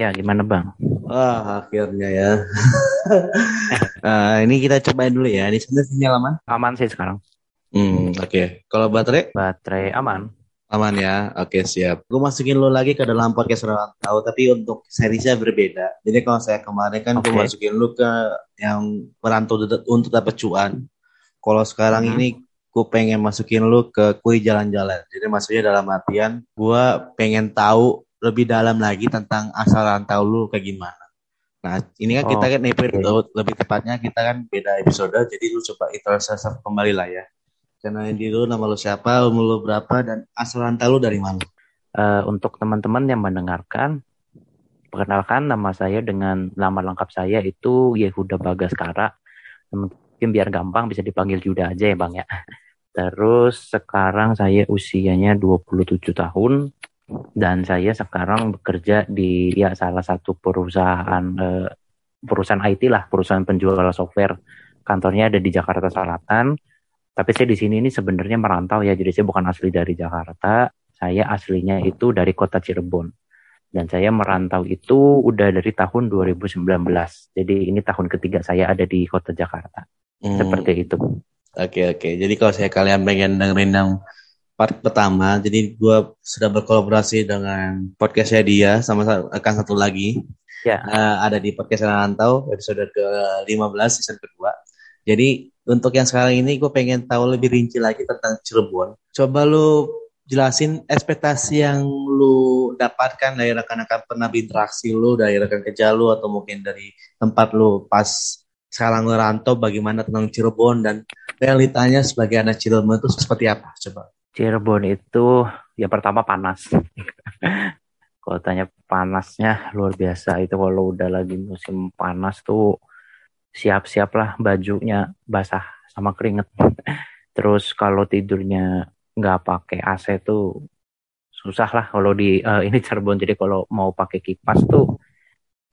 Ya, gimana Bang? Wah, akhirnya ya. uh, ini kita cobain dulu ya. Ini sebenarnya sinyal aman? Aman sih sekarang. Hmm, oke. Okay. Kalau baterai? Baterai aman. Aman ya. Oke, okay, siap. Gue masukin lo lagi ke dalam podcast orang tahu, tapi untuk seriesnya berbeda. Jadi kalau saya kemarin kan okay. gue masukin lo ke yang merantau untuk dapat cuan. Kalau sekarang hmm. ini gue pengen masukin lu ke kuri jalan-jalan. Jadi maksudnya dalam artian gue pengen tahu lebih dalam lagi tentang asal rantau lu kayak gimana. Nah, ini kan oh, kita kan episode lebih tepatnya kita kan beda episode, jadi lu coba introduksi kembali lah ya. Kenalin diri lu, nama lu siapa, umur lu berapa, dan asal rantau lu dari mana. Uh, untuk teman-teman yang mendengarkan, perkenalkan nama saya dengan nama lengkap saya itu Yehuda Bagaskara. Mungkin biar gampang bisa dipanggil Yuda aja ya Bang ya. Terus sekarang saya usianya 27 tahun dan saya sekarang bekerja di ya salah satu perusahaan eh, perusahaan IT lah, perusahaan penjual software. Kantornya ada di Jakarta Selatan. Tapi saya di sini ini sebenarnya merantau ya, jadi saya bukan asli dari Jakarta. Saya aslinya itu dari kota Cirebon. Dan saya merantau itu udah dari tahun 2019. Jadi ini tahun ketiga saya ada di kota Jakarta. Hmm. Seperti itu. Oke oke. Jadi kalau saya kalian pengen dengerin yang part pertama. Jadi gue sudah berkolaborasi dengan podcastnya dia sama akan satu lagi. Ya. Uh, ada di podcast Rantau episode ke-15 season kedua. Jadi untuk yang sekarang ini gue pengen tahu lebih rinci lagi tentang Cirebon. Coba lu jelasin ekspektasi yang lu dapatkan dari rekan-rekan pernah berinteraksi lu dari rekan kerja lu atau mungkin dari tempat lu pas sekarang ngerantau bagaimana tentang Cirebon dan realitanya sebagai anak Cirebon itu seperti apa coba Cirebon itu ya pertama panas. kalau tanya panasnya luar biasa itu kalau udah lagi musim panas tuh siap-siap lah bajunya basah sama keringet. Terus kalau tidurnya nggak pakai AC tuh susah lah kalau di uh, ini Cirebon. Jadi kalau mau pakai kipas tuh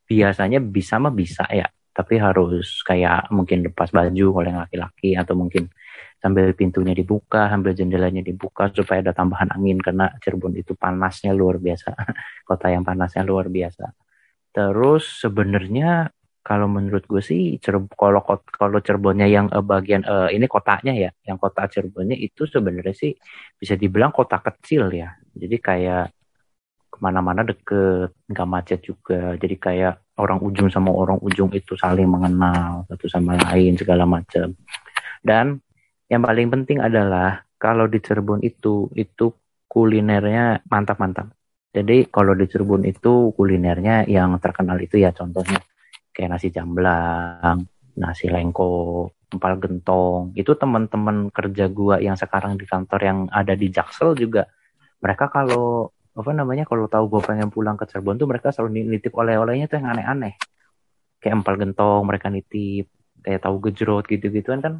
biasanya bisa mah bisa ya. Tapi harus kayak mungkin lepas baju kalau yang laki-laki atau mungkin sambil pintunya dibuka, sambil jendelanya dibuka supaya ada tambahan angin karena Cirebon itu panasnya luar biasa. Kota yang panasnya luar biasa. Terus sebenarnya kalau menurut gue sih Cirebon, kalau kalau Cirebonnya yang uh, bagian uh, ini kotanya ya, yang kota Cirebonnya itu sebenarnya sih bisa dibilang kota kecil ya. Jadi kayak ke mana-mana deket, nggak macet juga. Jadi kayak orang ujung sama orang ujung itu saling mengenal satu sama lain segala macam. Dan yang paling penting adalah kalau di Cirebon itu itu kulinernya mantap-mantap. Jadi kalau di Cirebon itu kulinernya yang terkenal itu ya contohnya kayak nasi jamblang, nasi lengko, empal gentong. Itu teman-teman kerja gua yang sekarang di kantor yang ada di Jaksel juga. Mereka kalau apa namanya kalau tahu gue pengen pulang ke Cirebon tuh mereka selalu nitip oleh-olehnya tuh yang aneh-aneh. Kayak empal gentong mereka nitip, kayak tahu gejrot gitu-gituan kan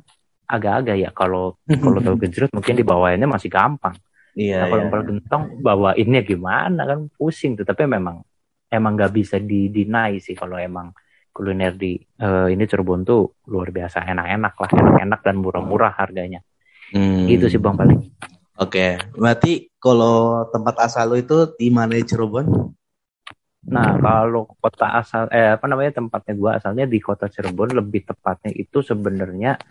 agak-agak ya kalau kalau tahu gejrot mungkin dibawainnya masih gampang. Iya. Nah, kalau iya. gentong bawainnya gimana kan pusing tuh. Tapi memang emang nggak bisa didinai sih kalau emang kuliner di uh, ini Cirebon tuh luar biasa enak-enak lah, enak-enak dan murah-murah harganya. Hmm. Gitu sih bang paling. Oke, okay. berarti kalau tempat asal lo itu di mana Cirebon? Nah, kalau kota asal eh apa namanya tempatnya gua asalnya di kota Cirebon lebih tepatnya itu sebenarnya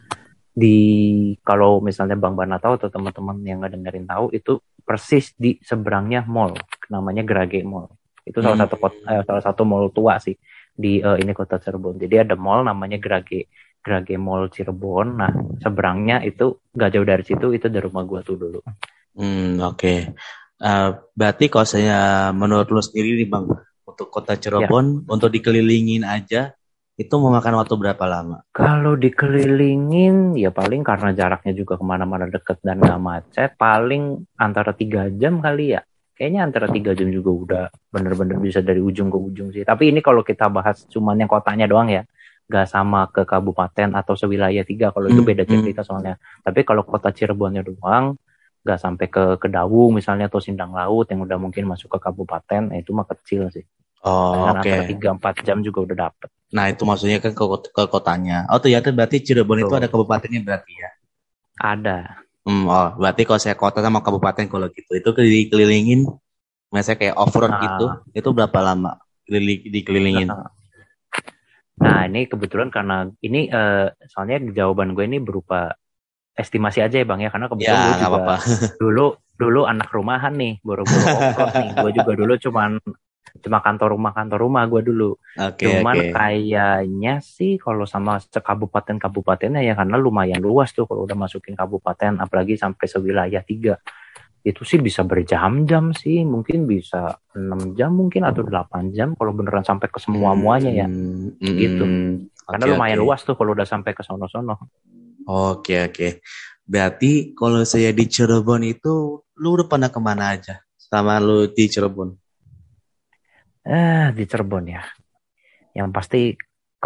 di kalau misalnya Bang Bana tahu atau teman-teman yang nggak dengerin tahu itu persis di seberangnya mall namanya Grage Mall itu salah hmm. satu kota, eh, salah satu mall tua sih di uh, ini kota Cirebon jadi ada mall namanya Grage Grage Mall Cirebon nah seberangnya itu nggak jauh dari situ itu dari rumah gua tuh dulu hmm oke okay. uh, eh, berarti kalau saya menurut lu sendiri nih bang untuk kota Cirebon ya. untuk dikelilingin aja itu memakan waktu berapa lama? Kalau dikelilingin ya paling karena jaraknya juga ke mana-mana deket dan gak macet, paling antara tiga jam kali ya. Kayaknya antara tiga jam juga udah bener-bener bisa dari ujung ke ujung sih. Tapi ini kalau kita bahas cuman yang kotanya doang ya, gak sama ke kabupaten atau sewilayah tiga. Kalau itu hmm, beda hmm. cerita soalnya. Tapi kalau kota Cirebonnya doang, gak sampai ke Kedawu misalnya atau Sindang Laut yang udah mungkin masuk ke kabupaten, nah itu mah kecil sih. Oh, oke. Okay. Tiga empat jam juga udah dapet. Nah itu maksudnya kan ke, ke kotanya. Oh ternyata berarti Cirebon itu ada kabupatennya berarti ya? Ada. Hmm, oh berarti kalau saya kota sama kabupaten kalau gitu itu dikelilingin, misalnya kayak off road nah, gitu, itu berapa lama? dikelilingin. Nah ini kebetulan karena ini uh, soalnya jawaban gue ini berupa estimasi aja ya bang ya karena kebetulan ya, gue juga apa -apa. dulu dulu anak rumahan nih boro-boro nih gue juga dulu cuman cuma kantor rumah kantor rumah gue dulu okay, cuman okay. kayaknya sih kalau sama kabupaten kabupatennya ya karena lumayan luas tuh kalau udah masukin kabupaten apalagi sampai sewilayah tiga itu sih bisa berjam-jam sih. Mungkin bisa enam jam mungkin atau delapan jam kalau beneran sampai ke semua muanya ya. Hmm, gitu. hmm, karena lumayan okay. luas tuh kalau udah sampai ke sono-sono. Oke okay, oke. Okay. berarti kalau saya di Cirebon itu lu udah pernah ke mana aja sama lu di Cirebon? Eh di Cirebon ya. Yang pasti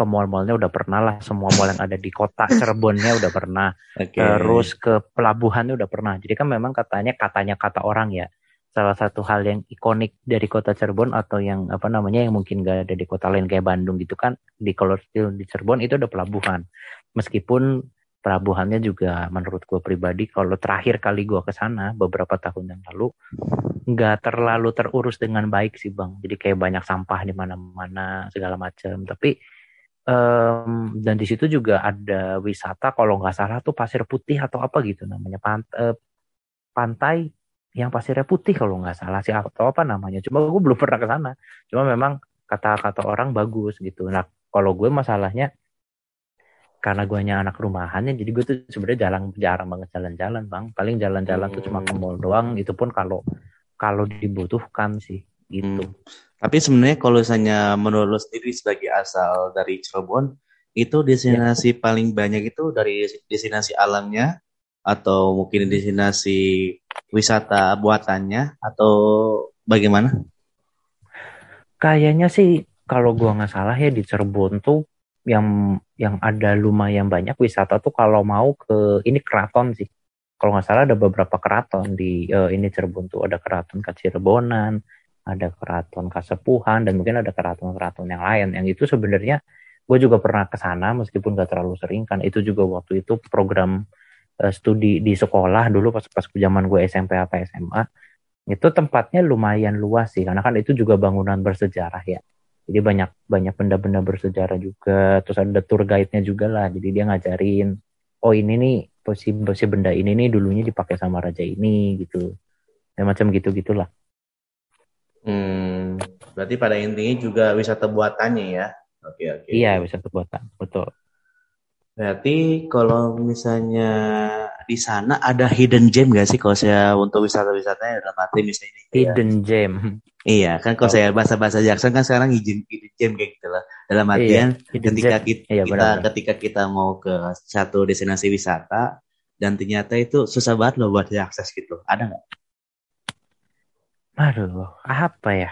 ke mall-mallnya udah pernah lah. Semua mall yang ada di kota Cirebonnya udah pernah. Okay. terus ke pelabuhannya udah pernah. Jadi kan memang katanya katanya kata orang ya salah satu hal yang ikonik dari kota Cirebon atau yang apa namanya yang mungkin gak ada di kota lain kayak Bandung gitu kan di kalau di Cirebon itu ada pelabuhan. Meskipun pelabuhannya juga menurut gue pribadi kalau terakhir kali gue ke sana beberapa tahun yang lalu nggak terlalu terurus dengan baik sih bang. Jadi kayak banyak sampah di mana-mana segala macam. Tapi um, dan di situ juga ada wisata kalau nggak salah tuh pasir putih atau apa gitu namanya Pant uh, pantai yang pasirnya putih kalau nggak salah sih atau apa namanya. Cuma gue belum pernah ke sana. Cuma memang kata-kata orang bagus gitu. Nah kalau gue masalahnya karena gue hanya anak rumahan ya jadi gue tuh sebenarnya jarang jarang banget jalan-jalan bang. Paling jalan-jalan hmm. tuh cuma ke mall doang. Itu pun kalau kalau dibutuhkan sih gitu hmm. tapi sebenarnya kalau misalnya menurut sendiri sebagai asal dari Cirebon itu destinasi ya. paling banyak itu dari destinasi alamnya atau mungkin destinasi wisata buatannya atau bagaimana kayaknya sih kalau gua nggak salah ya di Cirebon tuh yang yang ada lumayan banyak wisata tuh kalau mau ke ini keraton sih. Kalau nggak salah ada beberapa keraton di uh, ini Cirebon tuh ada keraton Kacirebonan, ada keraton Kasepuhan dan mungkin ada keraton-keraton yang lain. Yang itu sebenarnya gue juga pernah ke sana meskipun gak terlalu sering kan. Itu juga waktu itu program uh, studi di sekolah dulu pas pas zaman gue SMP apa SMA itu tempatnya lumayan luas sih karena kan itu juga bangunan bersejarah ya. Jadi banyak banyak benda-benda bersejarah juga terus ada tour guide-nya juga lah. Jadi dia ngajarin oh ini nih posisi posisi benda ini nih dulunya dipakai sama raja ini gitu. Ya macam gitu gitulah hmm berarti pada intinya juga wisata buatannya ya oke oke iya wisata buatan betul Berarti kalau misalnya di sana ada hidden gem gak sih kalau saya untuk wisata-wisatanya dalam arti misalnya ini hidden gem. Iya, kan kalau oh. saya bahasa-bahasa Jackson kan sekarang hidden, hidden gem kayak gitu lah. Dalam iya, artian iya, ketika kita, iya, kita ketika kita mau ke satu destinasi wisata dan ternyata itu susah banget loh buat diakses gitu. Ada nggak? Aduh, apa ya?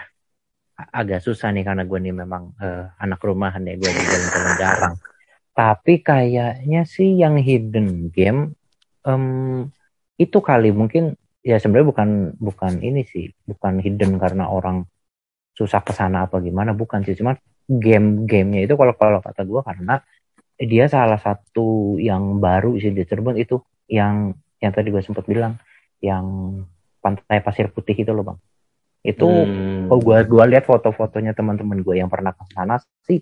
Agak susah nih karena gue nih memang uh, anak rumahan ya, gue jalan-jalan jarang. Tapi kayaknya sih yang hidden game um, itu kali mungkin ya sebenarnya bukan bukan ini sih, bukan hidden karena orang susah ke sana apa gimana, bukan sih. Cuma game-gamenya itu kalau kalau kata gue karena dia salah satu yang baru sih di Cirebon itu yang yang tadi gue sempat bilang yang pantai pasir putih itu loh bang itu hmm. oh gue gua lihat foto-fotonya teman-teman gue yang pernah ke sana sih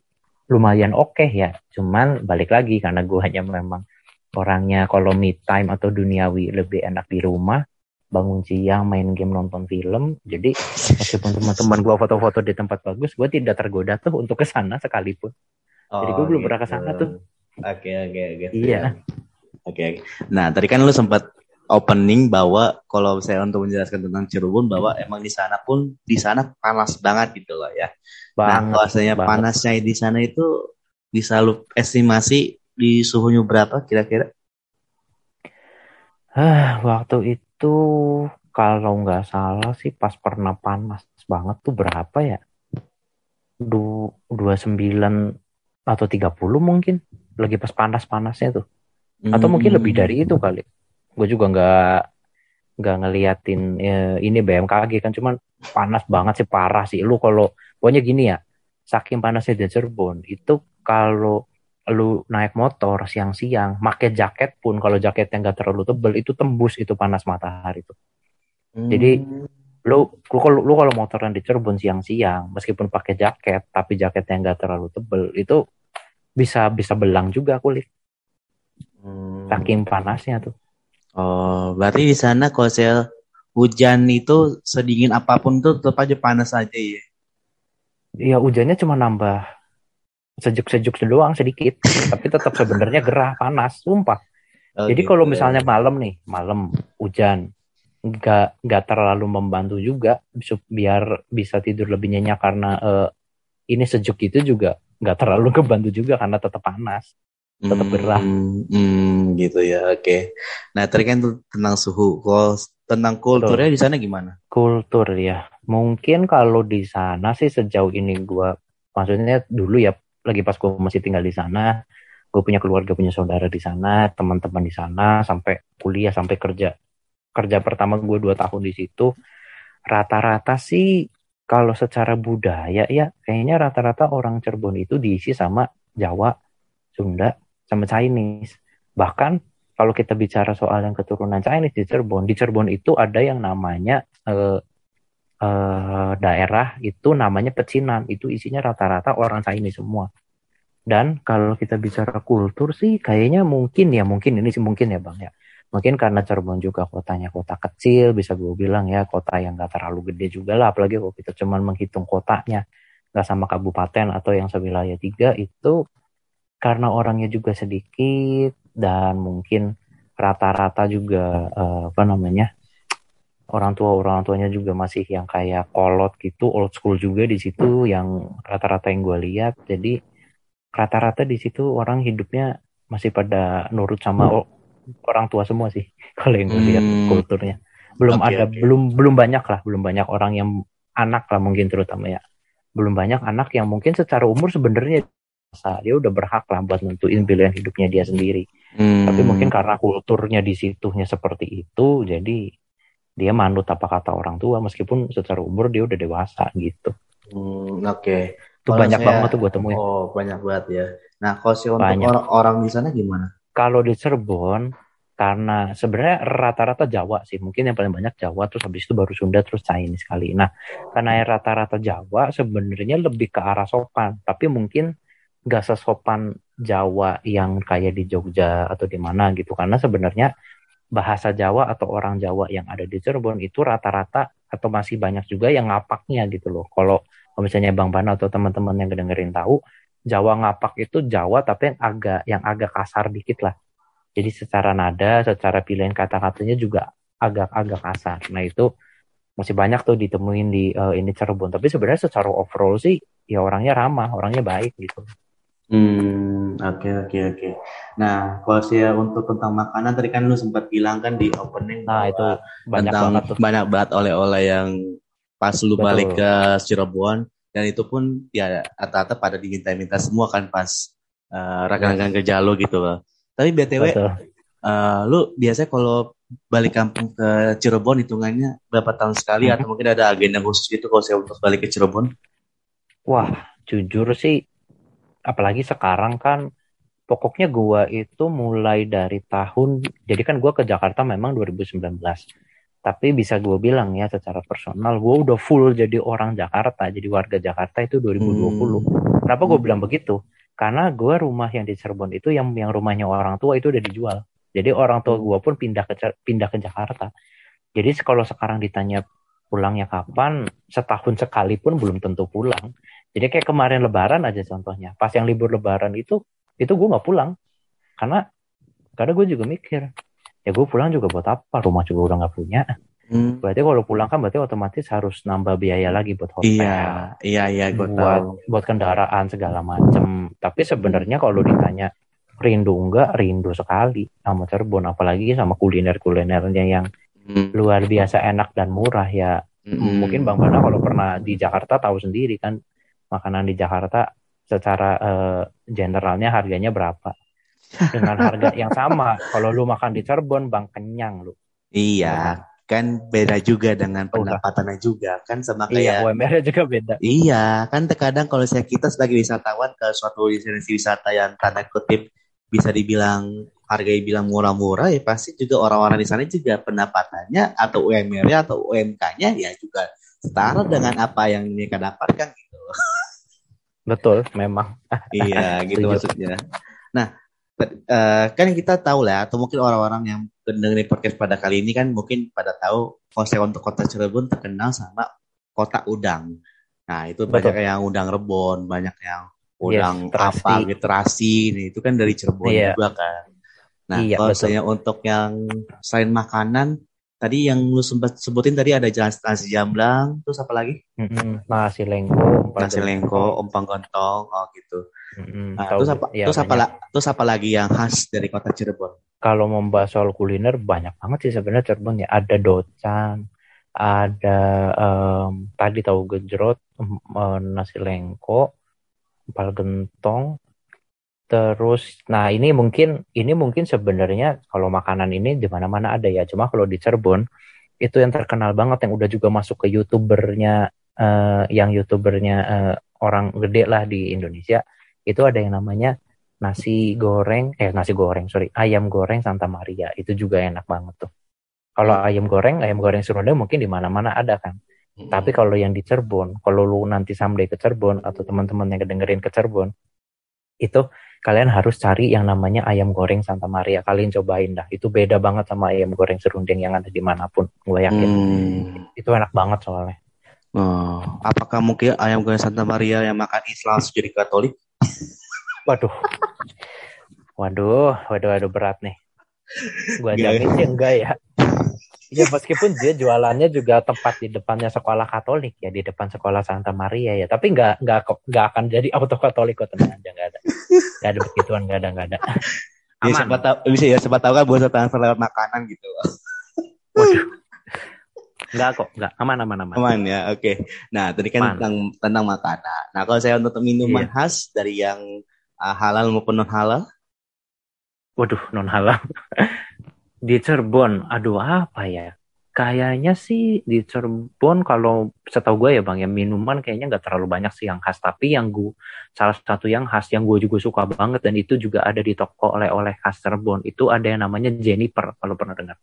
lumayan oke okay ya. Cuman balik lagi karena gue hanya memang orangnya kalau me time atau duniawi lebih enak di rumah bangun siang main game nonton film jadi meskipun teman-teman gue foto-foto di tempat bagus gue tidak tergoda tuh untuk ke sana sekalipun oh, jadi gue belum pernah ke sana tuh oke oke oke iya oke okay. nah tadi kan lu sempat opening bahwa kalau saya untuk menjelaskan tentang Cirebon bahwa emang di sana pun di sana panas banget gitu loh ya. Nah, banget, nah, bahwasanya panasnya di sana itu bisa lu estimasi di suhunya berapa kira-kira? Ah, waktu itu kalau nggak salah sih pas pernah panas banget tuh berapa ya? Du, 29 atau 30 mungkin lagi pas panas-panasnya tuh. Atau hmm. mungkin lebih dari itu kali gue juga nggak nggak ngeliatin ya, ini BMKG kan cuman panas banget sih parah sih lu kalau pokoknya gini ya saking panasnya di Cirebon itu kalau lu naik motor siang-siang make jaket pun kalau jaketnya nggak terlalu tebel itu tembus itu panas matahari tuh hmm. jadi lu lu kalau lu kalau motoran di Cirebon siang-siang meskipun pakai jaket tapi jaketnya nggak terlalu tebel itu bisa bisa belang juga kulit hmm. saking panasnya tuh oh berarti di sana kalau saya hujan itu sedingin apa pun tuh tetap aja panas aja ya? Iya hujannya cuma nambah sejuk-sejuk doang sedikit. Tapi tetap sebenarnya gerah panas sumpah. Oh, jadi gitu. kalau misalnya malam nih malam hujan nggak nggak terlalu membantu juga biar bisa tidur lebih nyenyak karena uh, ini sejuk itu juga nggak terlalu kebantu juga karena tetap panas tetap hmm, gerah. hmm, gitu ya oke. Okay. nah tadi kan tentang suhu kalau tentang kulturnya di sana gimana? Kultur ya. Mungkin kalau di sana sih sejauh ini gue maksudnya dulu ya lagi pas gue masih tinggal di sana gue punya keluarga punya saudara di sana teman-teman di sana sampai kuliah sampai kerja. Kerja pertama gue dua tahun di situ rata-rata sih kalau secara budaya ya kayaknya rata-rata orang Cirebon itu diisi sama Jawa, Sunda, sama Chinese. Bahkan kalau kita bicara soal yang keturunan Chinese di Cirebon, di Cirebon itu ada yang namanya eh, eh, daerah itu namanya Pecinan, itu isinya rata-rata orang Chinese semua. Dan kalau kita bicara kultur sih kayaknya mungkin ya mungkin ini sih mungkin ya bang ya mungkin karena Cirebon juga kotanya kota kecil bisa gue bilang ya kota yang gak terlalu gede juga lah apalagi kalau kita cuma menghitung kotanya gak sama kabupaten atau yang sewilayah tiga itu karena orangnya juga sedikit dan mungkin rata-rata juga uh, apa namanya orang tua orang tuanya juga masih yang kayak kolot gitu old school juga di situ yang rata-rata yang gue lihat jadi rata-rata di situ orang hidupnya masih pada nurut sama orang tua semua sih kalau yang lihat hmm. kulturnya belum okay, ada okay. belum belum banyak lah belum banyak orang yang anak lah mungkin terutama ya belum banyak anak yang mungkin secara umur sebenarnya dia udah berhak lah buat nentuin pilihan hidupnya dia sendiri. Hmm. tapi mungkin karena kulturnya di situnya seperti itu jadi dia manut apa kata orang tua meskipun secara umur dia udah dewasa gitu. Hmm, oke. Okay. itu banyak saya, banget tuh gue temuin. Oh banyak banget ya. Nah kalau si untuk orang-orang di sana gimana? Kalau di Cirebon karena sebenarnya rata-rata Jawa sih. Mungkin yang paling banyak Jawa terus habis itu baru Sunda terus Chinese sekali nah karena rata-rata Jawa sebenarnya lebih ke arah sopan. Tapi mungkin gak sesopan Jawa yang kayak di Jogja atau di mana gitu karena sebenarnya bahasa Jawa atau orang Jawa yang ada di Cirebon itu rata-rata atau masih banyak juga yang ngapaknya gitu loh kalau misalnya Bang Bana atau teman-teman yang dengerin tahu Jawa ngapak itu Jawa tapi yang agak yang agak kasar dikit lah. Jadi secara nada, secara pilihan kata-katanya juga agak-agak kasar. Nah itu masih banyak tuh ditemuin di uh, ini Cirebon. Tapi sebenarnya secara overall sih ya orangnya ramah, orangnya baik gitu. Hmm, oke okay, oke okay, oke. Okay. Nah, kalau saya untuk tentang makanan tadi kan lu sempat bilang kan di opening nah, itu banyak tentang banget tuh. banyak banget oleh-oleh yang pas lu Betul. balik ke Cirebon dan itu pun ya rata-rata pada diminta-minta semua kan pas uh, rekan-rekan ke Jalo gitu loh. Tapi BTW uh, lu biasanya kalau balik kampung ke Cirebon hitungannya berapa tahun sekali hmm. atau mungkin ada agenda khusus gitu kalau saya untuk balik ke Cirebon? Wah, jujur sih apalagi sekarang kan pokoknya gua itu mulai dari tahun jadi kan gua ke Jakarta memang 2019 tapi bisa gue bilang ya secara personal gue udah full jadi orang Jakarta jadi warga Jakarta itu 2020 hmm. kenapa gue bilang begitu? Karena gue rumah yang di Cirebon itu yang yang rumahnya orang tua itu udah dijual. Jadi orang tua gue pun pindah ke pindah ke Jakarta. Jadi kalau sekarang ditanya pulangnya kapan setahun sekali pun belum tentu pulang. Jadi kayak kemarin Lebaran aja contohnya. Pas yang libur Lebaran itu itu gue nggak pulang. Karena karena gue juga mikir ya gue pulang juga buat apa? Rumah juga udah nggak punya. Hmm. berarti kalau pulang kan berarti otomatis harus nambah biaya lagi buat hotel. Iya iya iya gue buat tahu. buat kendaraan segala macem. Tapi sebenarnya kalau ditanya rindu enggak rindu sekali sama Cirebon. Apalagi sama kuliner kulinernya yang hmm. luar biasa enak dan murah ya hmm. mungkin bang Bana kalau pernah di Jakarta tahu sendiri kan makanan di Jakarta secara uh, generalnya harganya berapa dengan harga yang sama. Kalau lu makan di Cirebon, bang kenyang lu. Iya, kan beda juga dengan pendapatannya juga kan sama iya, kayak iya, UMR juga beda. Iya, kan terkadang kalau saya kita sebagai wisatawan ke suatu destinasi wisata yang tanda kutip bisa dibilang harga bilang murah-murah ya pasti juga orang-orang di sana juga pendapatannya atau UMR-nya atau UMK-nya ya juga setara dengan apa yang mereka dapatkan gitu. Betul, memang. iya, gitu maksudnya. Nah, uh, kan kita tahu lah atau mungkin orang-orang yang dengerin podcast pada kali ini kan mungkin pada tahu konsep untuk kota Cirebon terkenal sama kota udang. Nah, itu Betul. banyak yang udang rebon, banyak yang udang yes, apa gitu terasi, itu kan dari Cirebon iya. juga kan. Nah, iya, kalau misalnya untuk yang selain makanan, tadi yang lu sempat sebutin tadi ada jalan nasi jamblang, terus apa lagi? Mm-hmm. Nasi lengko, nasi lengko, ompang gentong, oh gitu. Mm-hmm. Nah, terus apa? Ya, terus apa? Terus apa lagi yang khas dari kota Cirebon? Kalau membahas soal kuliner banyak banget sih sebenarnya Cirebon ya. Ada docan, ada um, tadi tahu gejrot, um, nasi lengko, empal gentong, Terus, nah ini mungkin ini mungkin sebenarnya kalau makanan ini di mana-mana ada ya. Cuma kalau di Cirebon itu yang terkenal banget yang udah juga masuk ke youtubernya uh, yang youtubernya uh, orang gede lah di Indonesia itu ada yang namanya nasi goreng eh nasi goreng sorry ayam goreng Santa Maria itu juga enak banget tuh. Kalau ayam goreng ayam goreng Serundeng mungkin di mana-mana ada kan. Tapi kalau yang di Cirebon, kalau lu nanti someday ke Cirebon atau teman-teman yang kedengerin ke Cirebon, itu kalian harus cari yang namanya ayam goreng Santa Maria. Kalian cobain dah. Itu beda banget sama ayam goreng serundeng yang ada di mana pun. Gue yakin. Hmm. Itu enak banget soalnya. Oh, apakah mungkin ayam goreng Santa Maria yang makan Islam jadi Katolik? Waduh. Waduh, waduh, waduh berat nih. Gua jamin sih enggak ya. Ya meskipun dia jualannya juga tempat di depannya sekolah Katolik ya di depan sekolah Santa Maria ya tapi nggak nggak nggak akan jadi auto Katolik kok tenang aja nggak ada nggak ada begituan nggak ada nggak ada aman ya, siapa tahu bisa ya siapa tahu kan buat transfer lewat makanan gitu waduh Enggak kok, enggak aman aman aman. Aman ya, oke. Okay. Nah, tadi kan aman. tentang tentang makanan. Nah, kalau saya untuk minuman iya. khas dari yang uh, halal maupun non halal? Waduh, non halal di Cirebon, aduh apa ya? Kayaknya sih di Cirebon kalau setahu gue ya bang ya minuman kayaknya nggak terlalu banyak sih yang khas tapi yang gue salah satu yang khas yang gue juga suka banget dan itu juga ada di toko oleh-oleh khas Cirebon itu ada yang namanya Jennifer kalau pernah dengar.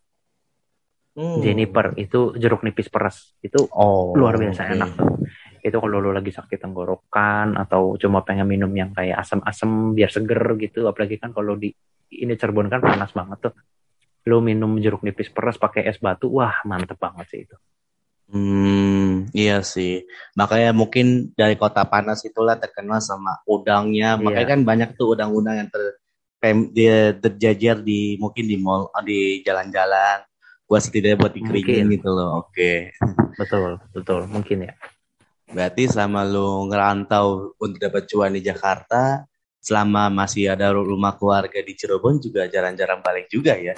Hmm. Jennifer itu jeruk nipis peres itu oh, luar biasa okay. enak tuh. Itu kalau lo lagi sakit tenggorokan atau cuma pengen minum yang kayak asam-asam biar seger gitu apalagi kan kalau di ini Cirebon kan panas banget tuh lo minum jeruk nipis peras pakai es batu, wah mantep banget sih itu. Hmm, iya sih. Makanya mungkin dari kota panas itulah terkenal sama udangnya. Iya. Makanya kan banyak tuh udang-udang yang ter dia terjajar di mungkin di mall, di jalan-jalan. Buat setidaknya buat dikeringin gitu loh. Oke. Okay. Betul, betul. Mungkin ya. Berarti selama lu ngerantau untuk dapat cuan di Jakarta, selama masih ada rumah keluarga di Cirebon juga jarang-jarang balik juga ya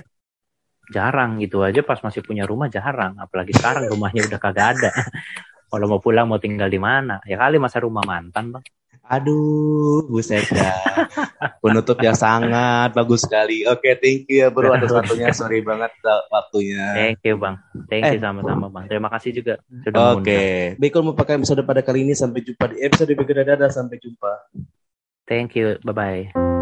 jarang gitu aja pas masih punya rumah jarang apalagi sekarang rumahnya udah kagak ada kalau mau pulang mau tinggal di mana ya kali masa rumah mantan bang Aduh, buset ya. Penutup yang sangat bagus sekali. Oke, okay, thank you ya bro atas waktunya. Sorry banget waktunya. Thank you bang. Thank you eh. sama bang. Terima kasih juga sudah Oke. Okay. Baiklah pakai episode pada kali ini. Sampai jumpa di episode berikutnya. Dadah, sampai jumpa. Thank you. Bye-bye.